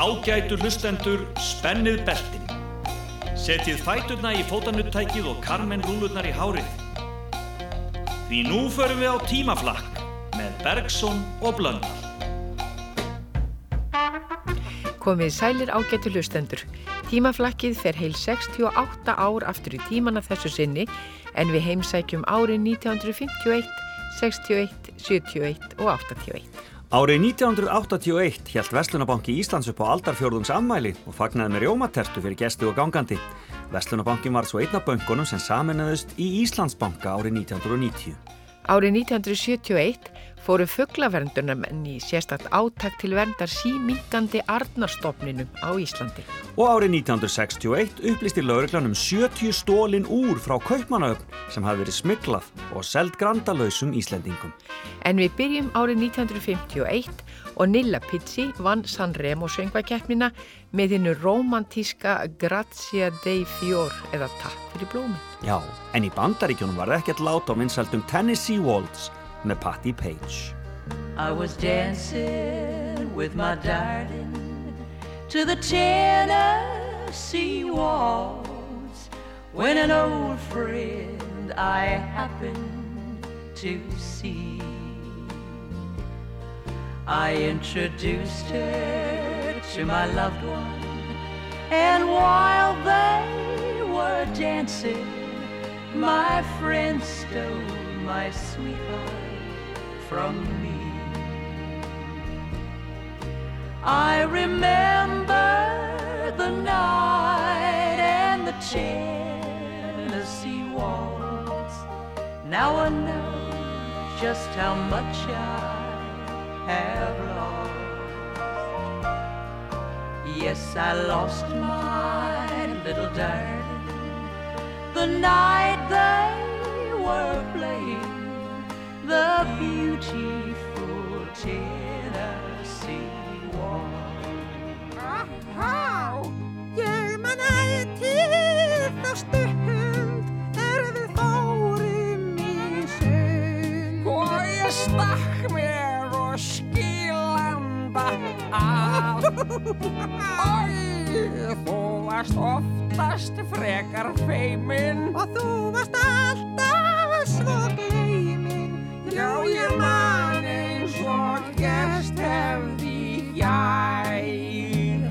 Ágætu hlustendur, spennið beltin. Setjið fæturna í fótanuttækið og karmen rúlurnar í hárið. Því nú förum við á tímaflakk með Bergson og Blöndal. Komið sælir ágætu hlustendur. Tímaflakkið fer heil 68 ár aftur í tíman af þessu sinni en við heimsækjum árið 1951, 61, 71 og 81. Árið 1981 hjælt Vestlunabanki Íslands upp á aldarfjörðungs ammæli og fagnaði með rjómatertu fyrir gesti og gangandi. Vestlunabankin var svo einna böngunum sem saminnaðust í Íslandsbanka árið 1990. Árið 1971 fóru fugglaverndunar í sérstakt áttak til verndar símingandi arnarstofninum á Íslandi. Og árið 1961 upplýsti lauruglanum 70 stólin úr frá Kaupmannaupp sem hafi verið smyglað og seld grandalöysum Íslendingum. En við byrjum árið 1951 og Nilla Pizzi vann Sanremo söngvakeppnina með hennu romantíska Grazia dei Fior eða Takk fyrir blómi. Já, en í bandaríkjónum var ekkert lát á vinsaldum Tennessee Waltz með Patti Page. I was dancing with my darling to the Tennessee waltz when an old friend I happened to see. I introduced her to my loved one and while they were dancing my friend stole my sweetheart from me. I remember the night and the Tennessee waltz. Now I know just how much I have lost. Yes, I lost my little darling the night they were playing the beautiful Tennessee Waltz. Há, ég man ætið þá stund er við fórum í sund. Og ég stakk mér skilanda af. Æ, þú varst oftast frekar feiminn. Og þú varst alltaf svo gleimin. Já, ég man eins og gerst hefði jær.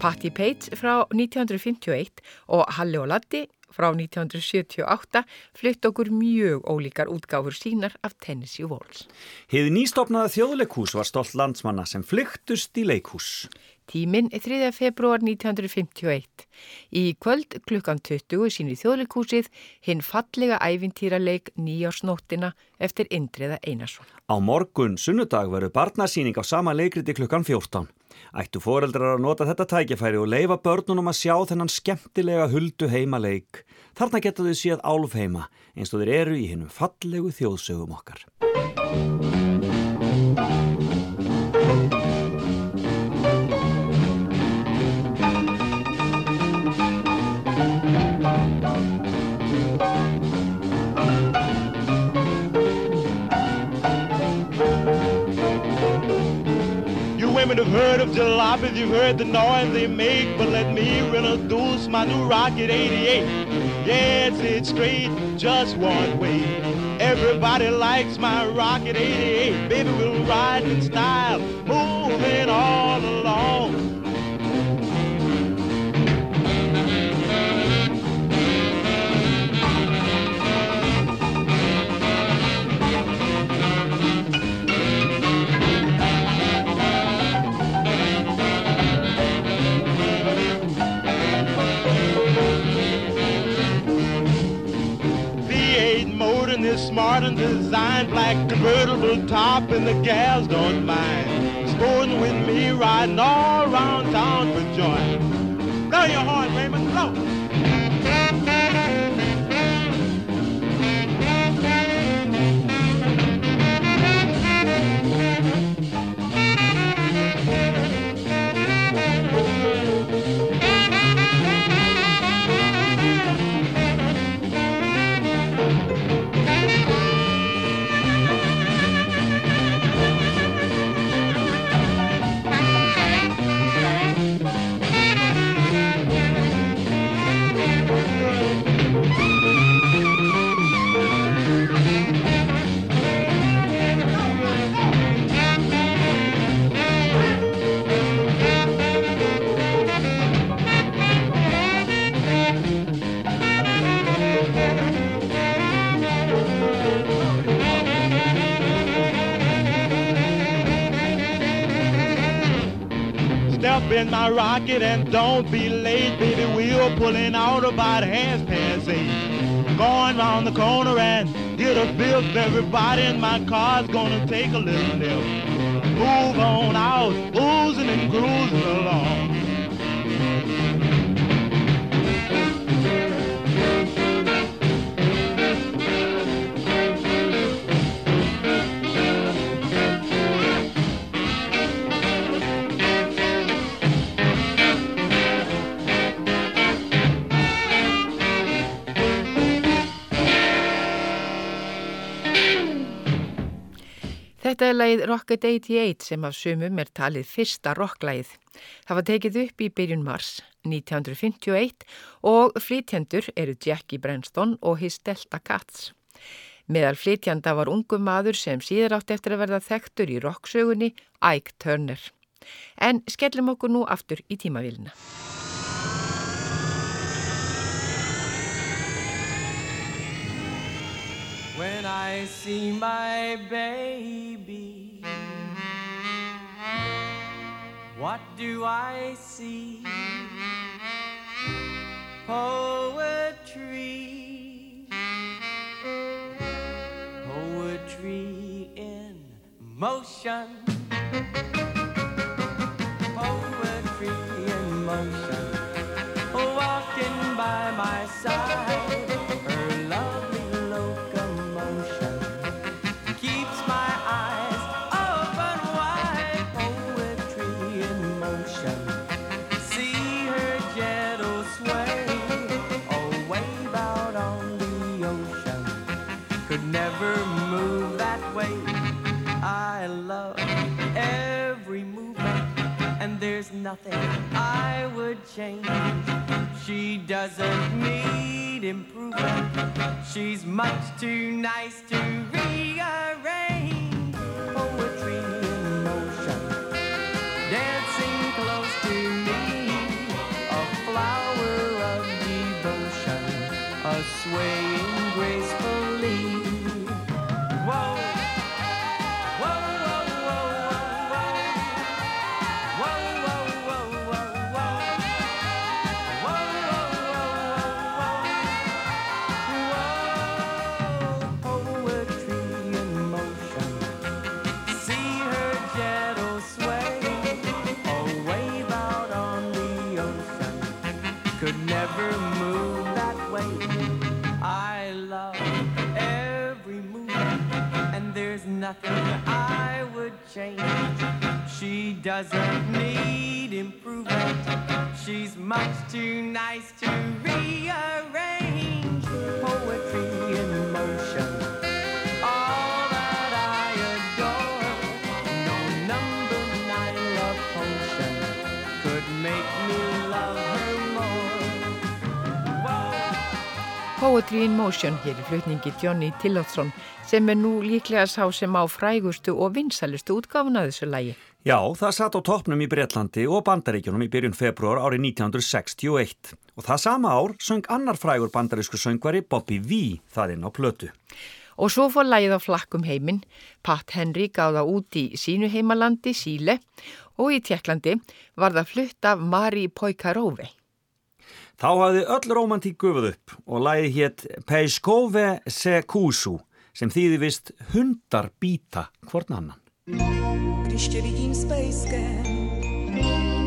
Patti Page frá 1951 og Halli og Latti frá 1978 flytt okkur mjög ólíkar útgáfur sínar af Tennessee Waltz. Hið nýstofnaða þjóðleikús var stolt landsmanna sem flyktust í leikús. Tíminn er 3. februar 1951. Í kvöld klukkan 20 sín í þjóðleikúsið hinn fallega ævintýraleik nýjársnóttina eftir Indriða Einarsson. Á morgun sunnudag veru barnasýning á sama leikriti klukkan 14. Ættu foreldrar að nota þetta tækifæri og leifa börnunum að sjá þennan skemmtilega huldu heima leik. Þarna geta þau séð álf heima eins og þeir eru í hinnum fallegu þjóðsögum okkar. You women have heard of jalopies, you've heard the noise they make, but let me introduce my new Rocket 88. Yes, it's straight, just one way. Everybody likes my Rocket 88. Baby, we'll ride in style, moving all along. Smart and designed black convertible top and the gals don't mind. Sporting with me riding all around town for joy. Blow your horn Raymond blow and don't be late, baby. We're pulling out about half past eight. Going round the corner and get a fifth. Everybody in my car's gonna take a little nip. Move on out, oozing and cruising along. Þetta er lagið Rocket 88 sem af sumum er talið fyrsta rocklægið. Það var tekið upp í byrjun mars 1951 og flytjendur eru Jackie Brenston og his Delta Cats. Meðal flytjanda var ungum maður sem síðar átt eftir að verða þekktur í rocksögunni Ike Turner. En skellum okkur nú aftur í tímavílina. When I see my baby, what do I see? Poetry, poetry in motion. Poetry in motion, there's nothing I would change. She doesn't need improvement. She's much too nice to rearrange. Poetry in motion, dancing close to me, a flower of devotion, a swaying gracefully. Doesn't need improvement. She's much too nice to rearrange. Poetry in motion. All that I adore. No number nine love potion could make me love her more. Whoa. Poetry in Motion hér í flutningi Johnny Tillotson sem er nú líklega sá sem á frægustu og vinsalistu útgáfuna þessu lægi. Já, það satt á toppnum í Breitlandi og Bandaríkjunum í byrjun februar árið 1961 og það sama ár söng annar frægur bandarísku söngvari Bobby V það inn á plötu. Og svo fór lægið á flakkum heiminn. Pat Henry gáða út í sínu heimalandi, Síle, og í Tjekklandi var það flutt af Mari Poikarovi. Þá hafði öll romantík gufuð upp og lægið hétt Peiskove se kusu sem þýði vist hundar býta hvorn annan. Když tě vidím s pejskem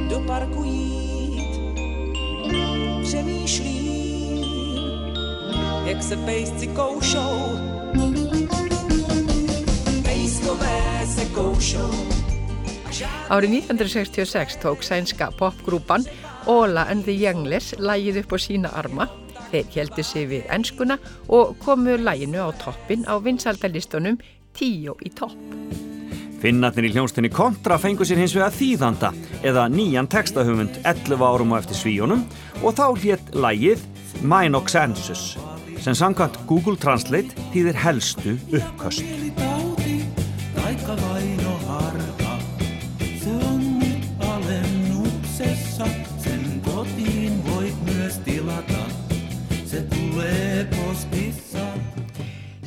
do parku jít, přemýšlím, jak se pejsci koušou. Pejskové se koušou. Árið 1966 tók sænska popgrúpan Ola and the Younglers lægið upp á sína arma. Þeir heldu sig við enskuna og komu læginu á toppin á vinsaldalistunum tíu í topp. Finnarnir í hljónstinni kontra fengu sér hins vega þýðanda eða nýjan textahöfund 11 árum á eftir svíjónum og þá hétt lægið Minoxensus sem samkvæmt Google Translate þýðir helstu uppköst.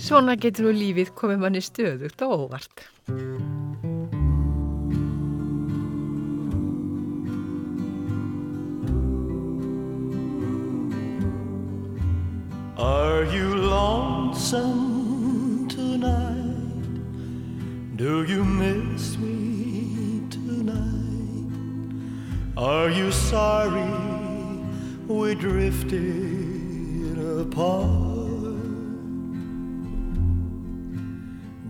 Svona getur nú lífið komið manni stöðugt og óvart. Lonesome tonight? Do you miss me tonight? Are you sorry we drifted apart?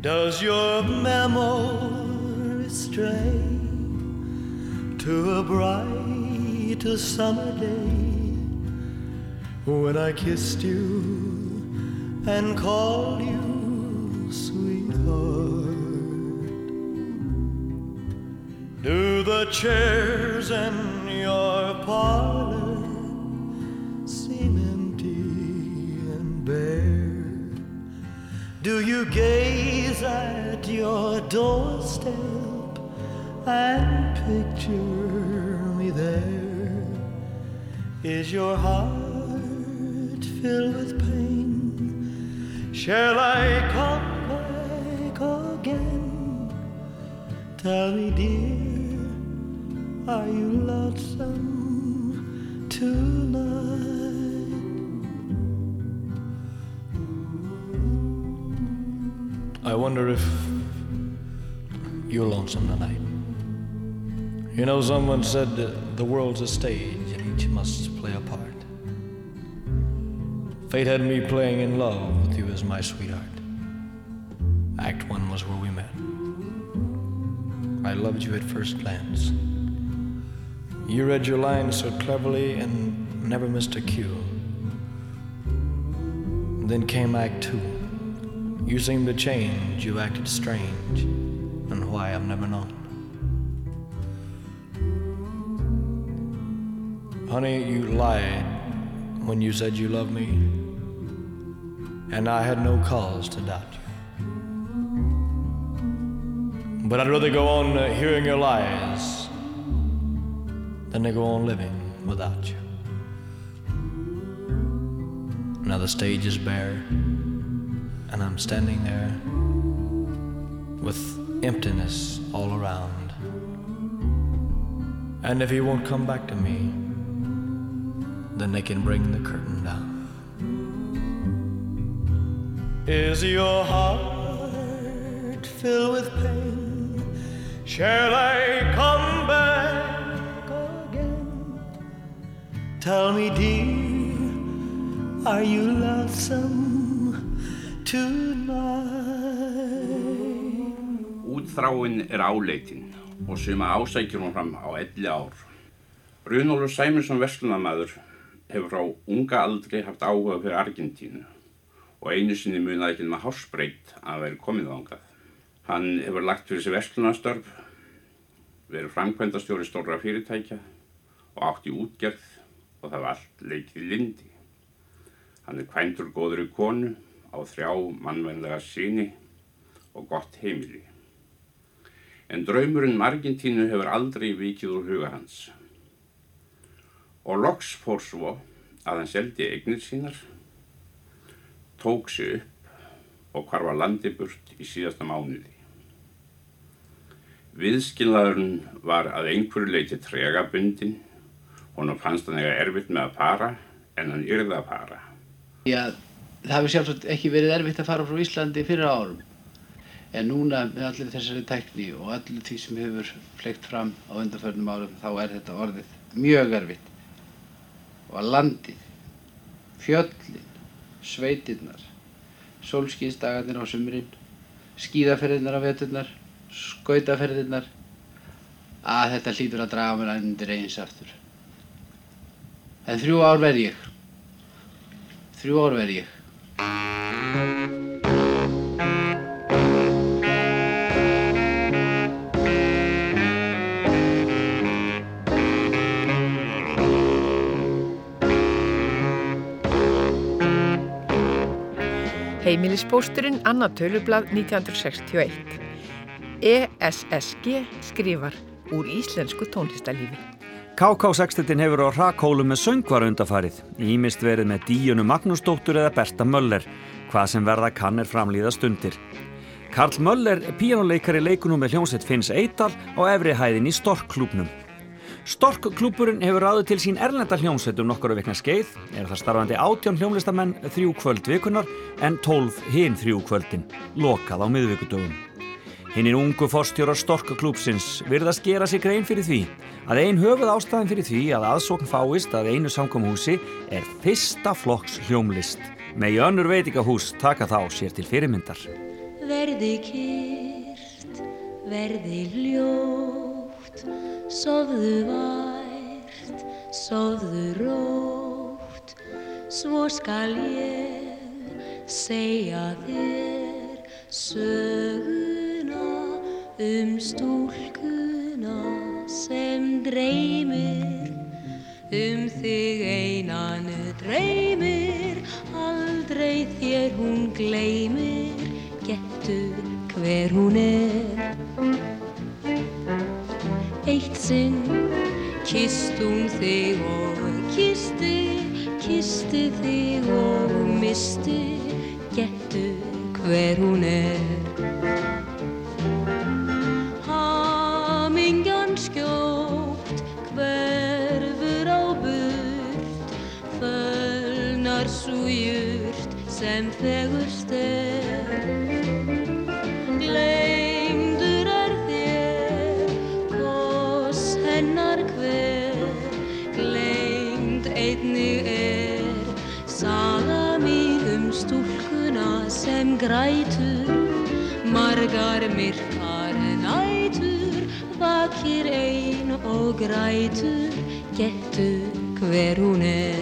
Does your memory stray to a bright summer day when I kissed you and called you sweetheart? Do the chairs in your parlor seem empty and bare? Do you gaze at your doorstep and picture me there? Is your heart filled with pain? Shall I come back again? Tell me, dear, are you lonesome tonight? I wonder if you're lonesome tonight. You know, someone said the world's a stage and each must play a part. Fate had me playing in love with you as my sweetheart. Act one was where we met. I loved you at first glance. You read your lines so cleverly and never missed a cue. Then came Act two. You seemed to change, you acted strange, and why I've never known. Honey, you lied when you said you loved me, and I had no cause to doubt you. But I'd rather go on uh, hearing your lies than to go on living without you. Now the stage is bare, and I'm standing there with emptiness all around. And if he won't come back to me, then they can bring the curtain down. Is your heart filled with pain? Shall I come back again? Tell me, dear, are you lonesome tonight? Útþráin er áleitin og suma ásækjur hún fram á elli ár. Runólfur Sæmundsson verslunamæður hefur frá unga aldri haft áhuga fyrir Argentínu og einu sinni munaði ekki með hásbreytt að vera komið ángað. Hann hefur lagt fyrir sig verslunastörf, verið framkvæmdastjóri stóra fyrirtækja og átt í útgerð og það var allt leikið lindi. Hann er kvændur góður í konu á þrjá mannvenlega síni og gott heimili. En draumurinn um Argentínu hefur aldrei vikið úr huga hans. Og loks fór svo að hann seldi eignir sínar, tók sig upp og hvar var landi burt í síðasta mánuði. Viðskilnaðurinn var að einhverju leiti tregabundin, honum fannst hann eiga erfitt með að para en hann yrði að para. Já, það hefur sjálfsagt ekki verið erfitt að fara frá Íslandi fyrir árum. En núna með allir þessari tækni og allir því sem hefur fleikt fram á undanförnum árum þá er þetta orðið mjög erfitt. Og að landið, fjöllin, sveitirnar, sólskýnstagarnir á sumrin, skíðaferðirnar á veturnar, skautaferðirnar, að þetta hlýtur að draga mér undir eins aftur. En þrjú ár verð ég. Þrjú ár verð ég. Heimilispósturinn Anna Tölublað 1961. ESSG skrifar úr íslensku tónlistalífi. KK-sextetin hefur á rakhólum með söngvar undafarið. Ímist verið með Díunu Magnúsdóttur eða Berta Möller. Hvað sem verða kann er framlýða stundir. Karl Möller, píjánuleikari leikunum með hljómsett Finns Eital á efri hæðin í Storkklúpnum. Storkklúpurinn hefur ráðið til sín erlenda hljómsveit um nokkura vikna skeið, er það starfandi átján hljómlistamenn þrjú kvöld vikunar en tólf hinn þrjú kvöldin, lokað á miðvíkudögum. Hinnir ungu forstjórar Storkklúpsins virðast gera sig grein fyrir því að ein höfuð ástæðin fyrir því að aðsókn fáist að einu samkomhúsi er fyrsta flokks hljómlist. Með í önnur veitingahús taka þá sér til fyrirmyndar. Verði kyrrt, verði hljótt, sofðu vært, sofðu rótt, svo skal ég segja þér söguna um stúlkuna sem dreymir, um þig einan dreymir, aldrei þér hún gleymir, getur hver hún er. Sinn. Kist hún þig og kisti, kisti þig og misti, getur hver hún er. Hamingjan skjótt hverfur á burt, fölnar svo jurt sem þegurst margar myrkar nætur, vakir ein og grætur, getur hver hún er.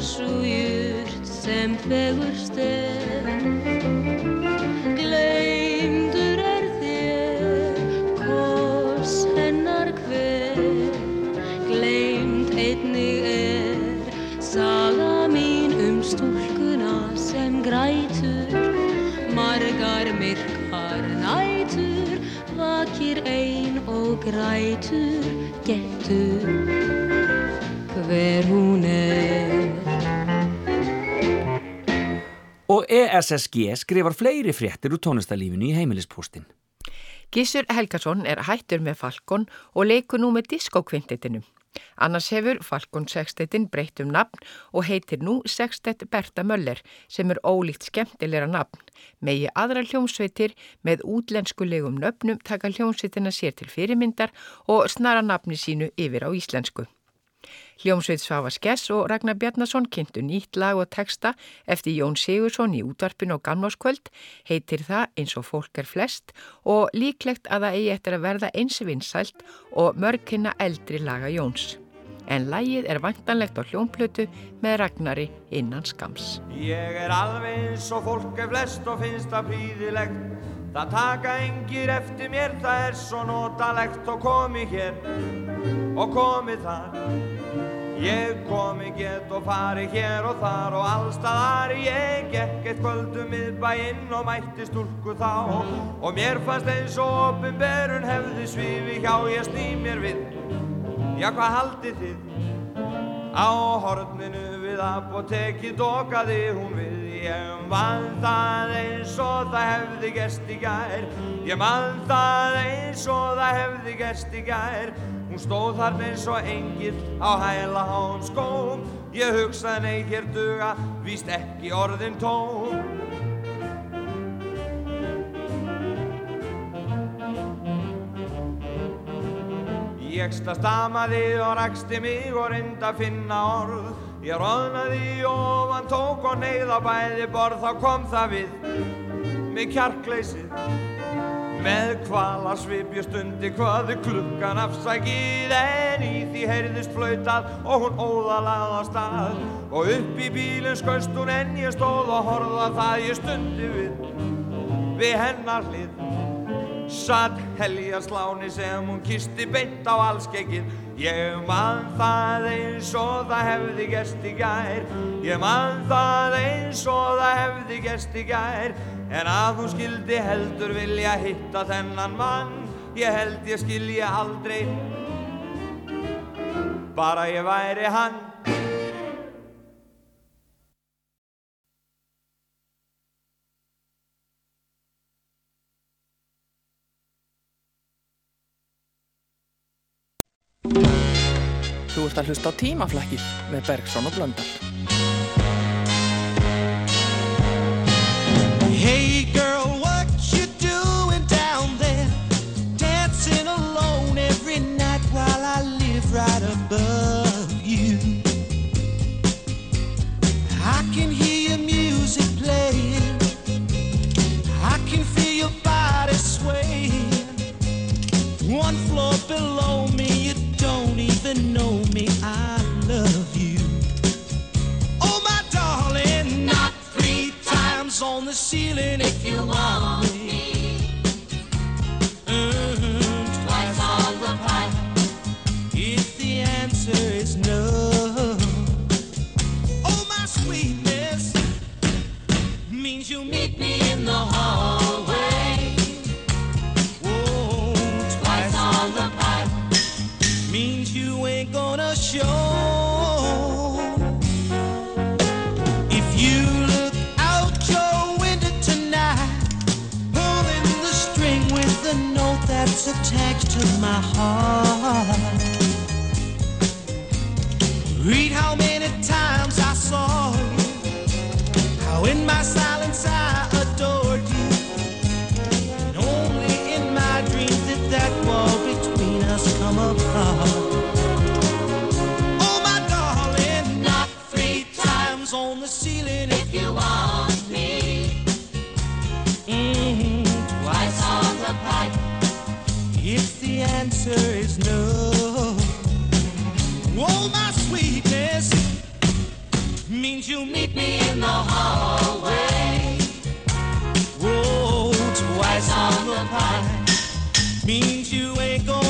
Fölnar svo jurt sem fegurst er. Gleymdur er þér, kos hennar hver, gleymd einnig er, saga mín um stúlkuna sem grætur, margar myrkar nætur, vakir ein og grætur, getur hver hún er. ESSG skrifar fleiri fréttir úr tónlistarlífinu í heimilispústin. Gissur Helgason er hættur með Falkon og leikur nú með diskokvintetinum. Annars hefur Falkon sextetin breytt um nafn og heitir nú Sextet Berta Möller sem er ólíkt skemmtilegra nafn. Megi aðra hljómsveitir með útlenskulegum nöfnum taka hljómsveitina sér til fyrirmyndar og snara nafni sínu yfir á íslensku. Hljómsveit Svafa Skess og Ragnar Bjarnason kynntu nýtt lag og texta eftir Jón Sigursson í útvarpin og gamláskvöld, heitir það eins og fólk er flest og líklegt að það eigi eftir að verða eins vinsælt og mörgina eldri laga Jóns. En lagið er vantanlegt á hljómplötu með Ragnari innan skams. Ég er alveg eins og fólk er flest og finnst það príðilegt Það taka engir eftir mér, það er svo notalegt og komi hér og komi þar. Ég komi get og fari hér og þar og allstaðar Ég gekk eitt kvöldu miðbæinn og mætti stúlku þá. Og mér fannst eins og opinberun hefði svifi hjá ég sný mér við. Já, hvað haldið þið? Á horninu við apotekið dokaði hún við Ég man það eins og það hefði gerst í gær. Ég man það eins og það hefði gerst í gær. Hún stóð þarna eins og engill á hæla hán skóm. Ég hugsaði nei hér duga, víst ekki orðin tóm. Ég stamaði og raksti mig og reyndi að finna orð Ég roðnaði ofan tók og neyð á bæði borð Þá kom það við með kjarkleysið. Með kvala svip ég stundi hvaði klukkan afsækið En í því heyrðist flautað og hún óðalað á stað. Og upp í bílinn skauðst hún en ég stóð og horfða það ég stundi við við hennar hlið Satt helja sláni sem hún kisti beint á allskeggið Ég man það eins og það hefði gerst í gær. Ég man það eins og það hefði gerst í gær. En að hún skildi heldur vilja hitta þennan mann Ég held ég skilji aldrei. Bara ég væri hann ert að hlusta á tímaflækið með Bergson og Blöndal. If the answer is no. Oh, my sweetness means you'll meet me in the hallway. Whoa, twice on the pipe means you ain't gonna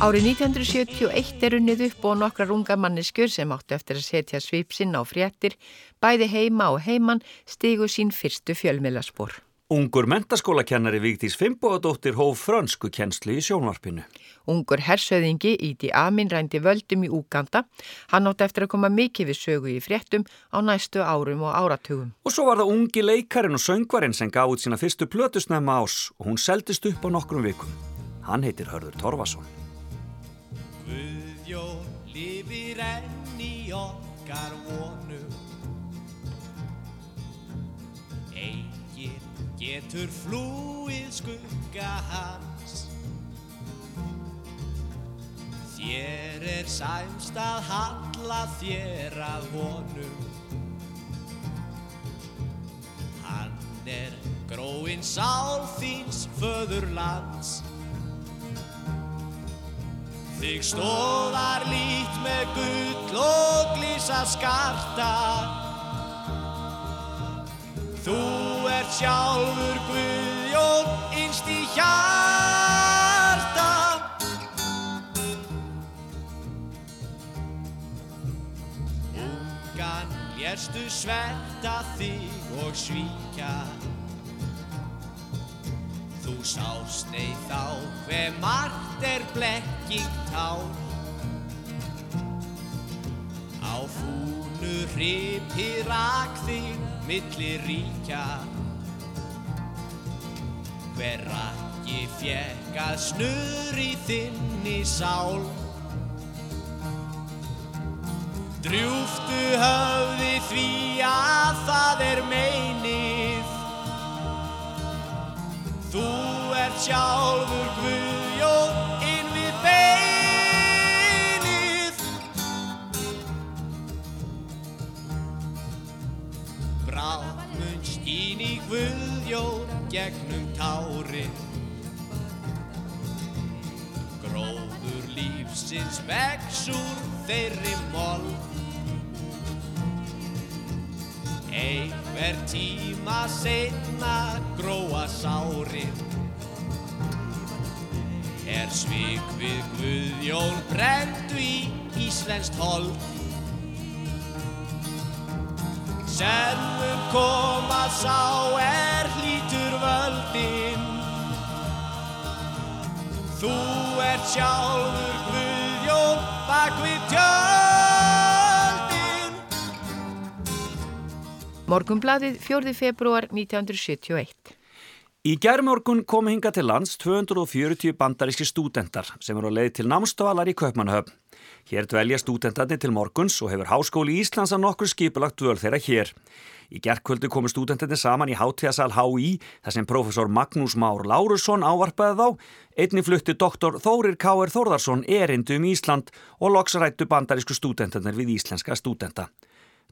Árið 1971 er unnið upp og nokkrar unga manneskjur sem áttu eftir að setja svip sinn á fréttir, bæði heima og heiman stigu sín fyrstu fjölmiðlaspor. Ungur mentaskólakennari Vigdís Fimboðadóttir hóf frönsku kennslu í sjónvarpinu. Ungur hersöðingi Íti Amin rændi völdum í Úganda. Hann átti eftir að koma mikið við sögu í fréttum á næstu árum og áratugum. Og svo var það ungi leikarin og söngvarinn sem gaf út sína fyrstu plötusnæma ás og hún seldist upp á nokkrum vikum. Hann heitir Hörður Torfason. Guðjón lifir enn í okkar vonum Engin getur flúið skugga hans. Þér er sæmst að halla þér að honum. Hann er gróin sál þíns föðurlands Þig stóðar lít með gull og glísa skarta. Þú ert sjálfur Guðjón innst í hjarta. Ungan lérstu sverta þig og svíkja. Þú sást ei þá hver margt er blekking tár Á fúnu hripi rak þig milli ríkja. Hver rakki fjekk að snur í þinni sál. Drjúftu höfði því að það er meinið. Þú ert sjálfur Guðjón Guðjón gegnum tárin Gróður lífsins vex úr þeirri mold. Einhver tíma setna gróa sárin Er svik við Guðjón brendu í Íslenskt hold Senn mun koma sá er hlýtur völdin Þú ert sjálfur Guðjón bak við tjöldin Morgunbladið 4. februar 1971. Í gerðmorgun komu hinga til lands 240 bandaríski stúdendar sem eru á leið til námstöðalar í Kaupmannahöfn. Hér dvelja stúdendarnir til morguns og hefur Háskóli Íslands að nokkur skipulagt dvöl þeirra hér. Í gerðkvöldu komu stúdendarnir saman í hátíðasal HÍ þar sem profesor Magnús Már Lárusson ávarpaði þá. Einni flutti doktor Þórir K.R. Þórðarsson erindu um Ísland og loksrættu bandarísku stúdendarnir við íslenska stúdenda.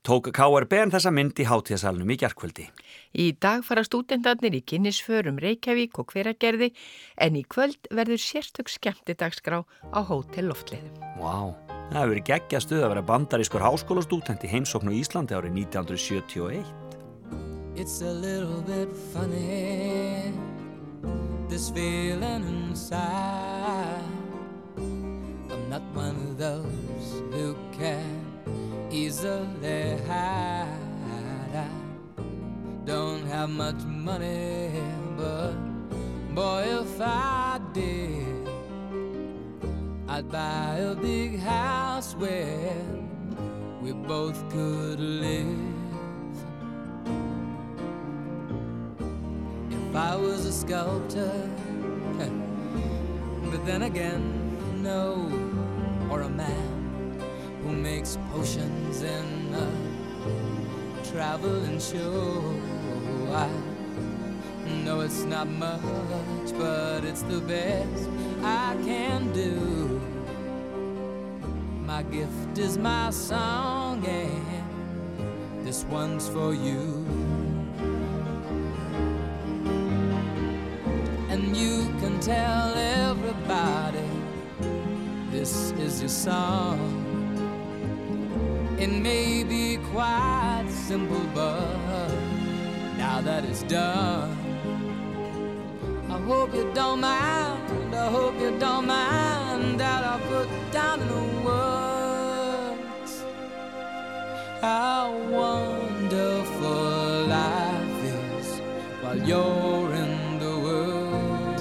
Tók KRBN þessa mynd í hátíðasalunum í gerðkvöldi. Í dag fara stúdendarnir í kynnisförum Reykjavík og hveragerði en í kvöld verður sérstök skemmtidagsgrá á Hótel Loftleiðum. Vá, það hefur verið geggja stuð að vera bandarískur háskólastúdent í heimsóknu Íslandi árið 1971. It's a little bit funny, this feeling inside. I'm not one of those who can easily hide. I don't have much money, but boy, if I did, I'd buy a big house where we both could live. If I was a sculptor, but then again, no, or a man who makes potions in a traveling show. I know it's not much, but it's the best I can do. My gift is my song, and this one's for you. And you can tell everybody this is your song. It may be quite simple, but now that it's done, I hope you don't mind. I hope you don't mind how wonderful life is while you're in the world.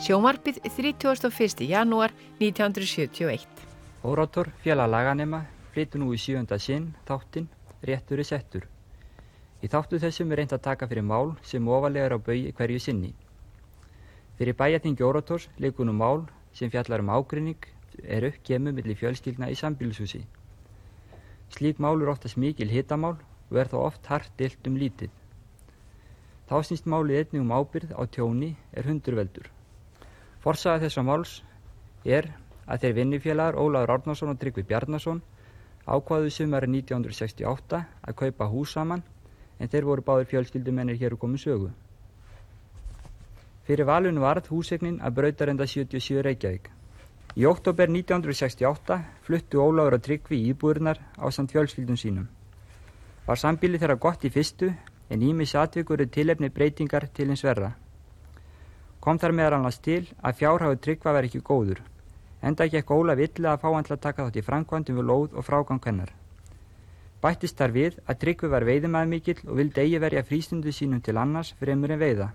Sjómarpið 31. janúar 1971. Órátor félag laganema flytur nú í sjönda sinn þáttinn réttur er settur. Í þáttu þessum er reynd að taka fyrir mál sem ofalega er á bauði hverju sinni. Fyrir bæjatingi Órators leikur nú mál sem fjallar um ágrinning er uppgemu millir fjölskyldna í sambílshúsi. Slík mál er oftast mikil hitamál og er þá oft hart deilt um lítið. Þá snýst málið einnig um ábyrð á tjóni er hundurveldur. Forsaga þessa máls er að þeir vinnifélagar Ólaður Árnarsson og Tryggvi Bjarnason ákvaðu sumari 1968 að kaupa hús saman en þeir voru báður fjölskyldumennir hér og komið sögu. Fyrir valun varð húsegnin að brautarenda 77 Reykjavík. Í oktober 1968 fluttu Ólaður og Tryggvi í íbúðurnar á samt fjölskyldum sínum. Var sambíli þeirra gott í fyrstu en ímis atvikur er tilefni breytingar til hins verra. Kom þar meðal annars til að fjárháðu Tryggva verið ekki góður. Enda ekki Ólaf illa að fá hann til að taka þátt í framkvæmdum við lóð og frágang hennar. Bættist þar við að Tryggvi var veiðumæð mikill og vildi eigi verja frístundu sínum til annars fremur en veiða.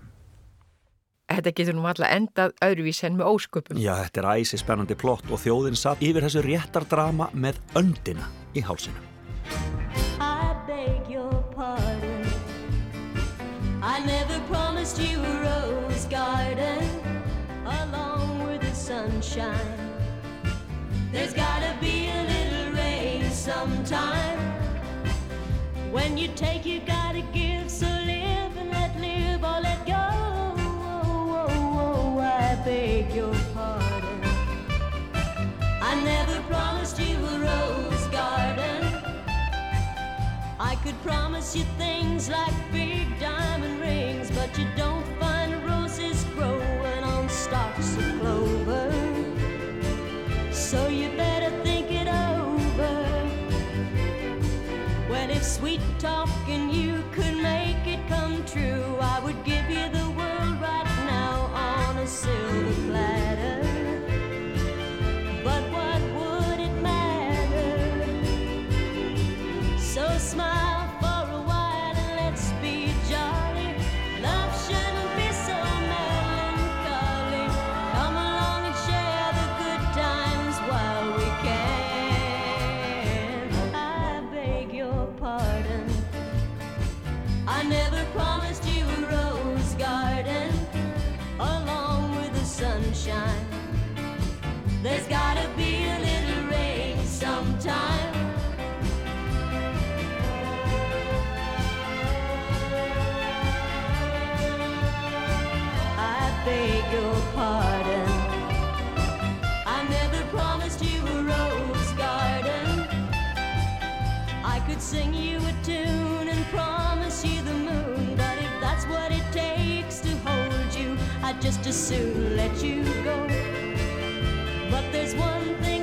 Þetta getur nú alltaf endað öðruvís en með ósköpum. Já, þetta er æsi spennandi plott og þjóðin satt yfir þessu réttardrama með öndina í hálsinu. I beg your pardon. I never promised you a rose garden along with the sunshine. There's gotta be a little rain sometime. When you take, you gotta give. Could promise you things like big diamond rings, but you don't find roses growing on stalks of clover. So you better think it over. Well, if sweet talking just as soon let you go. But there's one thing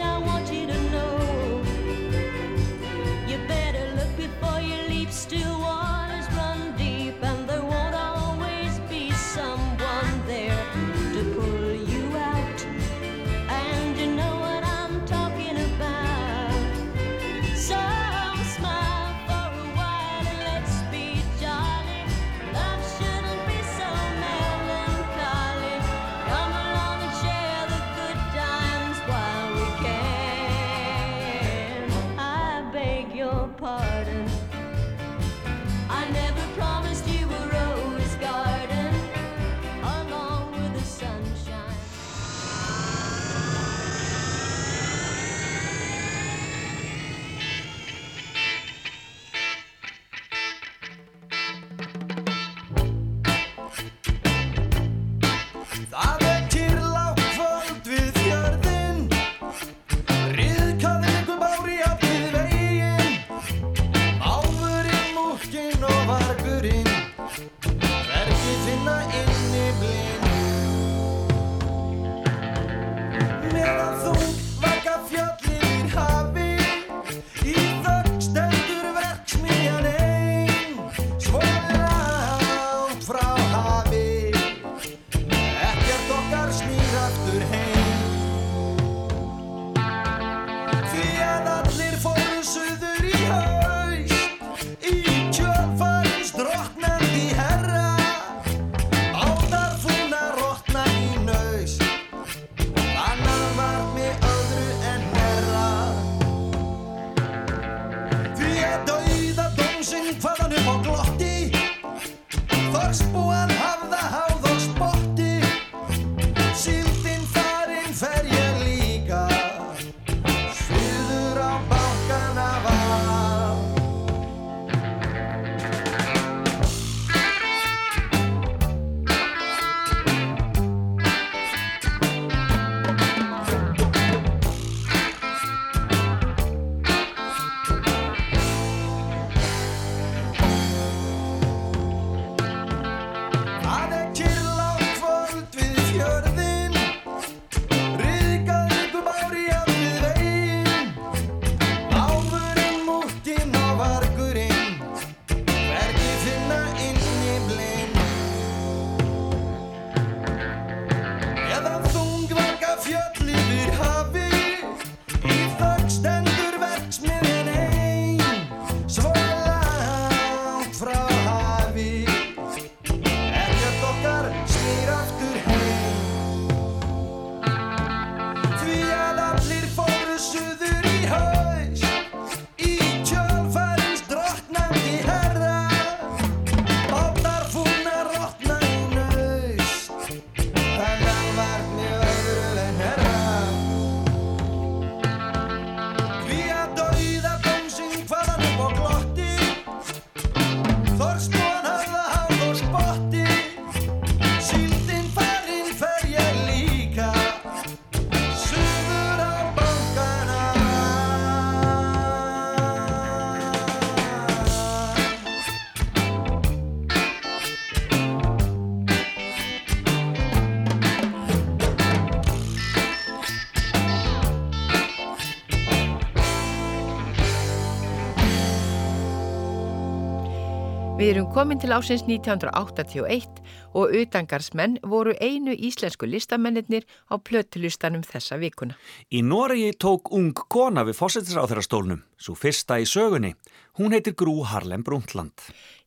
komin til ásins 1981 og utangarsmenn voru einu íslensku listamennir á plötulustanum þessa vikuna. Í Noregi tók ung kona við fósettisráþurastólnum, svo fyrsta í sögunni. Hún heitir Grú Harlem Brundtland.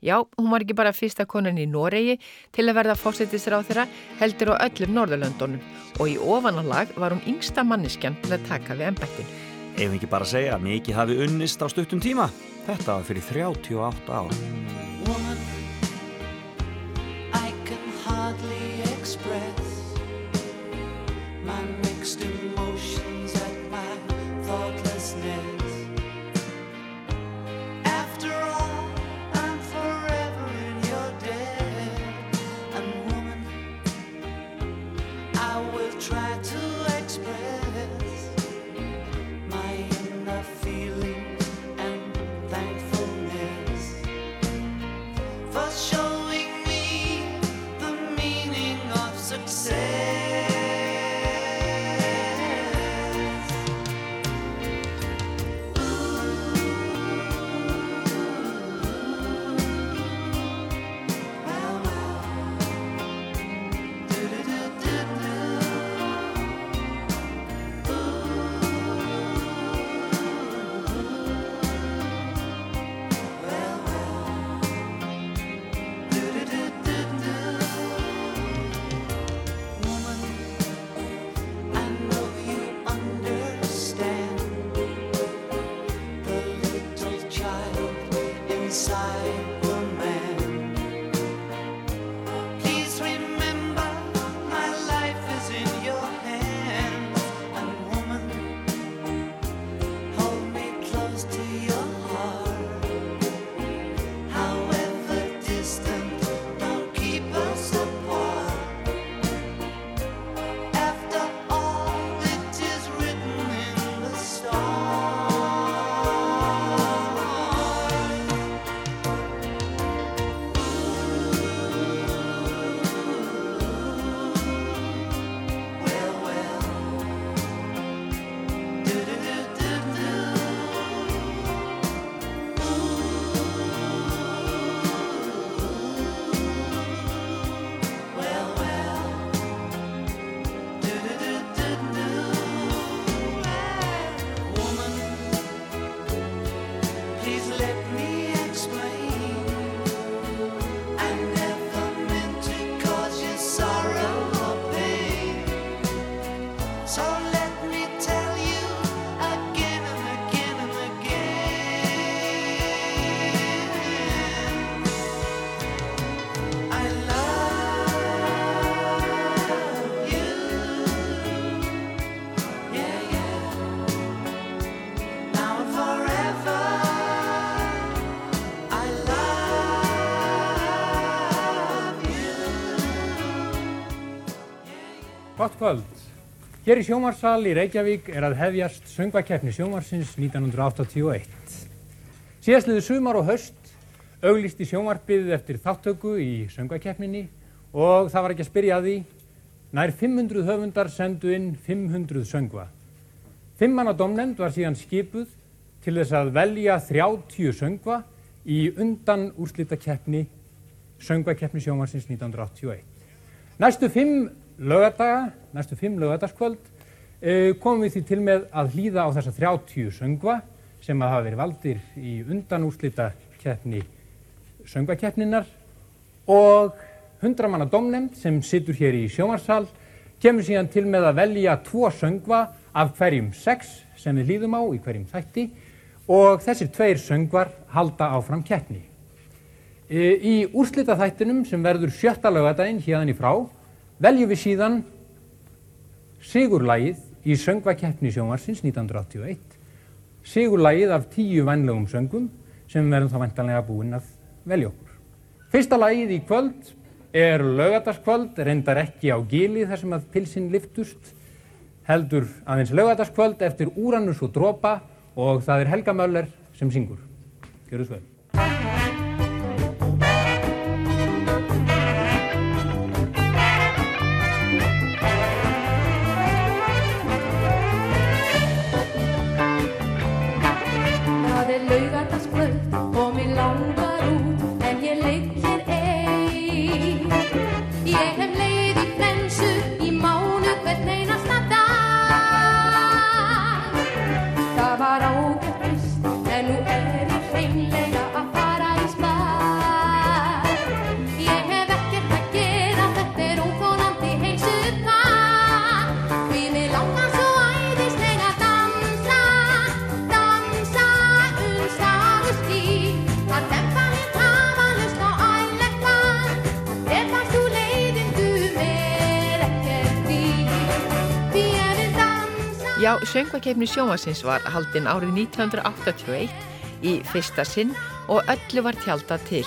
Já, hún var ekki bara fyrsta konan í Noregi til að verða fósettisráþura heldur á öllum Norðurlöndunum og í ofananlag var hún yngsta manneskjan til að taka við ennbættinu. Ef ekki bara segja að mikið hafi unnist á stuttum tíma. Þetta var fyrir 38 ár. woman Gott kvöld. Hér í sjómarsal í Reykjavík er að hefjast söngvakeppni sjómarsins 1981. Síðastliðu sumar og höst auglýsti sjómarpið eftir þáttöku í söngvakeppninni og það var ekki að spyrja að því. Nær 500 höfundar sendu inn 500 söngva. Fimmanna domnend var síðan skipuð til þess að velja 30 söngva í undan úrslitakeppni söngvakeppni sjómarsins 1981. Næstu fimm lögadaga, næstu fimm lögadagskvöld uh, komum við því til með að hlýða á þessa 30 söngva sem að hafa verið valdir í undanúslita keppni söngvakeppninar og hundramanna domnefnd sem situr hér í sjómarsal kemur síðan til með að velja tvo söngva af hverjum sex sem við hlýðum á í hverjum þætti og þessir tveir söngvar halda áfram keppni. E, Í úrslita þættinum sem verður sjötta lögadaginn hérðan í frá veljum við síðan sigurlægið í söngvakeppni sjónvarsins 1981. Sigurlægið af tíu vænlegum söngum sem verðum þá vantanlega búin að velja okkur. Fyrsta lægið í kvöld er lögadagskvöld, reyndar ekki á gili þar sem að pilsinn liftust, heldur aðeins lögadagskvöld eftir Úranus og Dropa og það er Helga Möller sem syngur. Gjörðu svo vel. Söngvakefni sjómasins var haldinn árið 1981 í fyrsta sinn og öllu var tjálta til.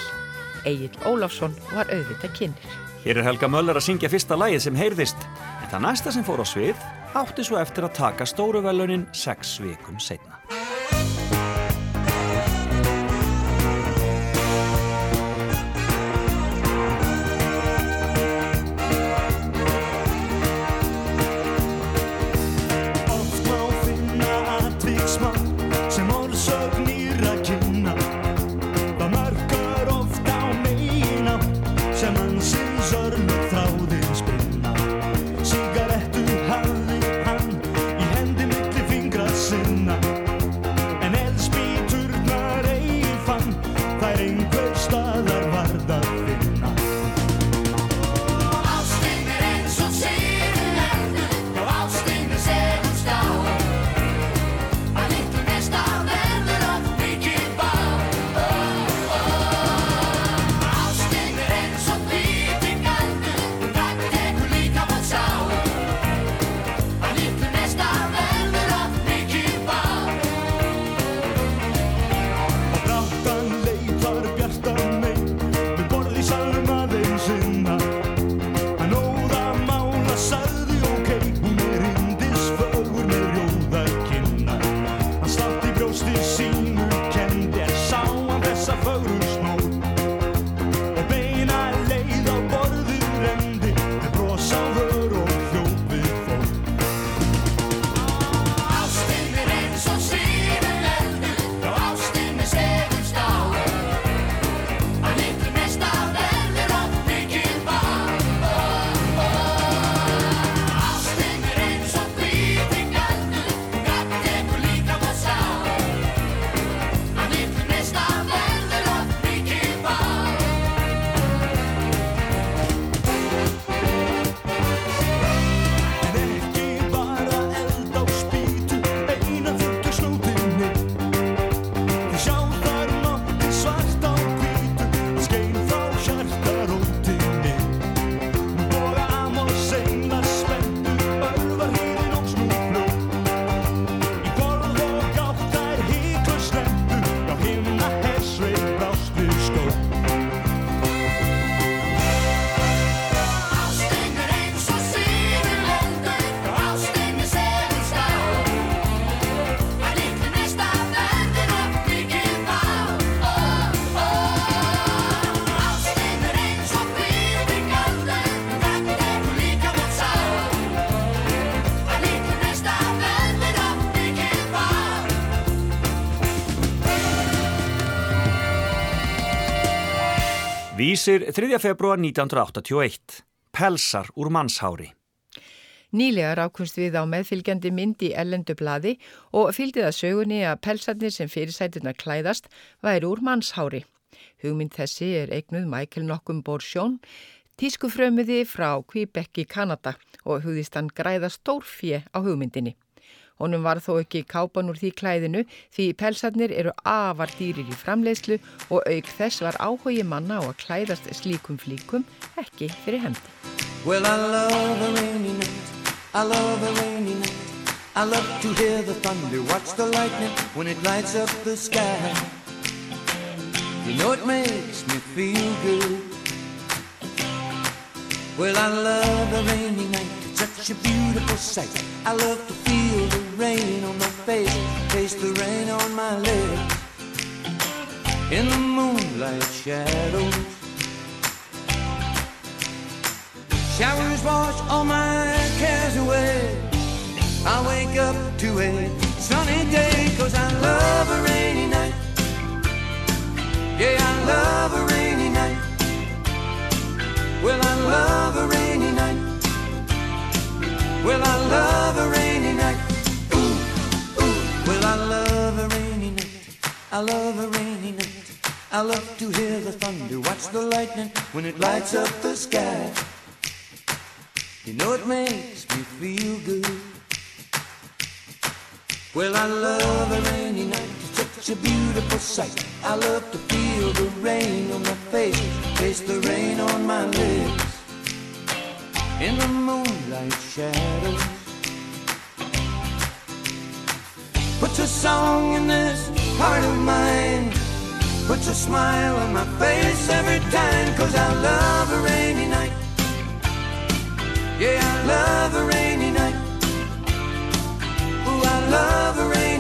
Egil Ólafsson var auðvitað kynir. Hér er Helga Möller að syngja fyrsta lagið sem heyrðist, en það næsta sem fór á svið átti svo eftir að taka stóru velunin sex vikum setna. Vísir 3. februar 1981. Pelsar úr mannshári. Nýlega rákumst við á meðfylgjandi mynd í ellendu bladi og fylgdi það sögunni að pelsarnir sem fyrirsætuna klæðast væri úr mannshári. Hugmynd þessi er eignuð Michael Nokkum Borsjón, tískufrömmuði frá Quebec í Kanada og hugðist hann græða stórfje á hugmyndinni. Honum var þó ekki kápan úr því klæðinu því pelsarnir eru afar dýrir í framleiðslu og auk þess var áhugi manna á að klæðast slíkum flíkum ekki fyrir hendi. Well, I love a rainy night. I love a rainy night. I love to hear the thunder, watch the lightning when it lights up the sky. You know it makes me feel good. Well, I love a rainy night. It's such a beautiful sight. I love to feel the rain on my face, taste the rain on my lips. In the moonlight shadows. Showers wash all my cares away. I wake up to a sunny day cause I love a rainy night. Yeah, I love a rainy night. Well, I love a rainy night. Well, I love a rainy night. Ooh, ooh. Well, I love a rainy night. I love a rainy night. I love to hear the thunder, watch the lightning when it lights up the sky. You know it makes me feel good. Well, I love a rainy night. It's such a beautiful sight. I love to feel the rain on my face, taste the rain on my lips in the moonlight shadows. Puts a song in this heart of mine, puts a smile on my face every time, cause I love a rainy night. Yeah, I love a rainy night. Oh I love a rainy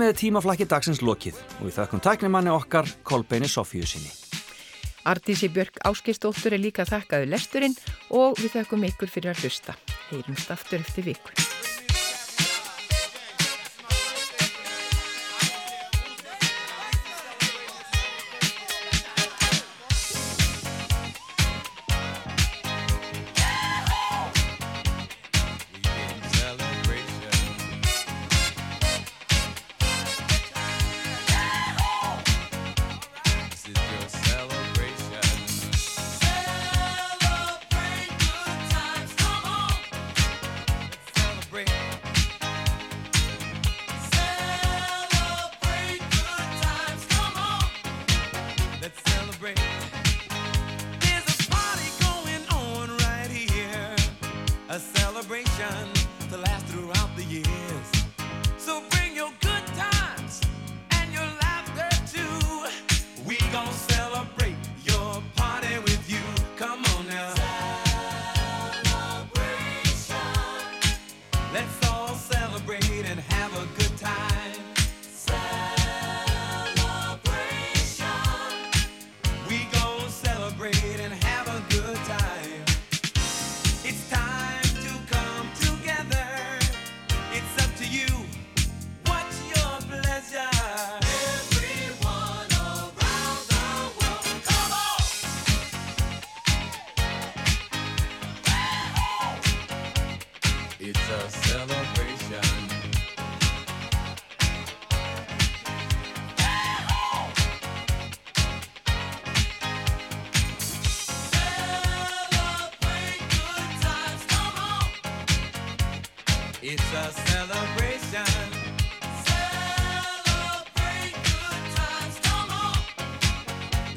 með tímaflakki dagsins lokið og við þakkum tæknimanni okkar Kolbeini Sofíu sinni. Artísi Björg Áskistóttur er líka þakkaðu lesturinn og við þakkum ykkur fyrir að hlusta. Heyrumst aftur eftir vikur.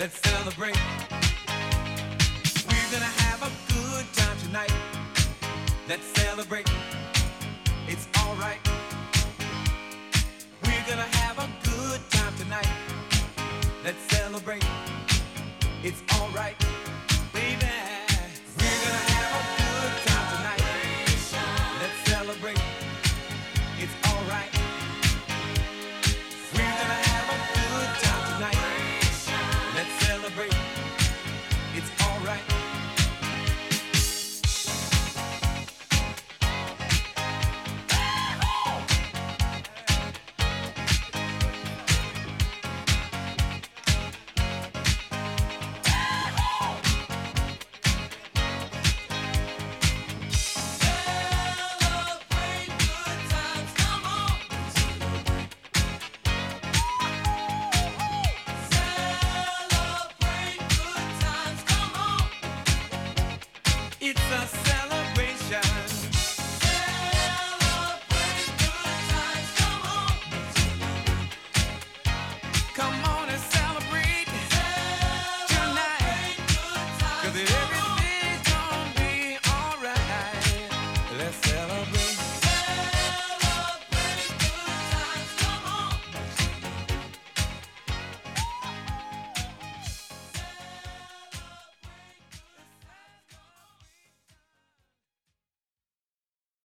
Let's celebrate. We're gonna have a good time tonight. Let's celebrate. It's alright. We're gonna have a good time tonight. Let's celebrate. It's alright.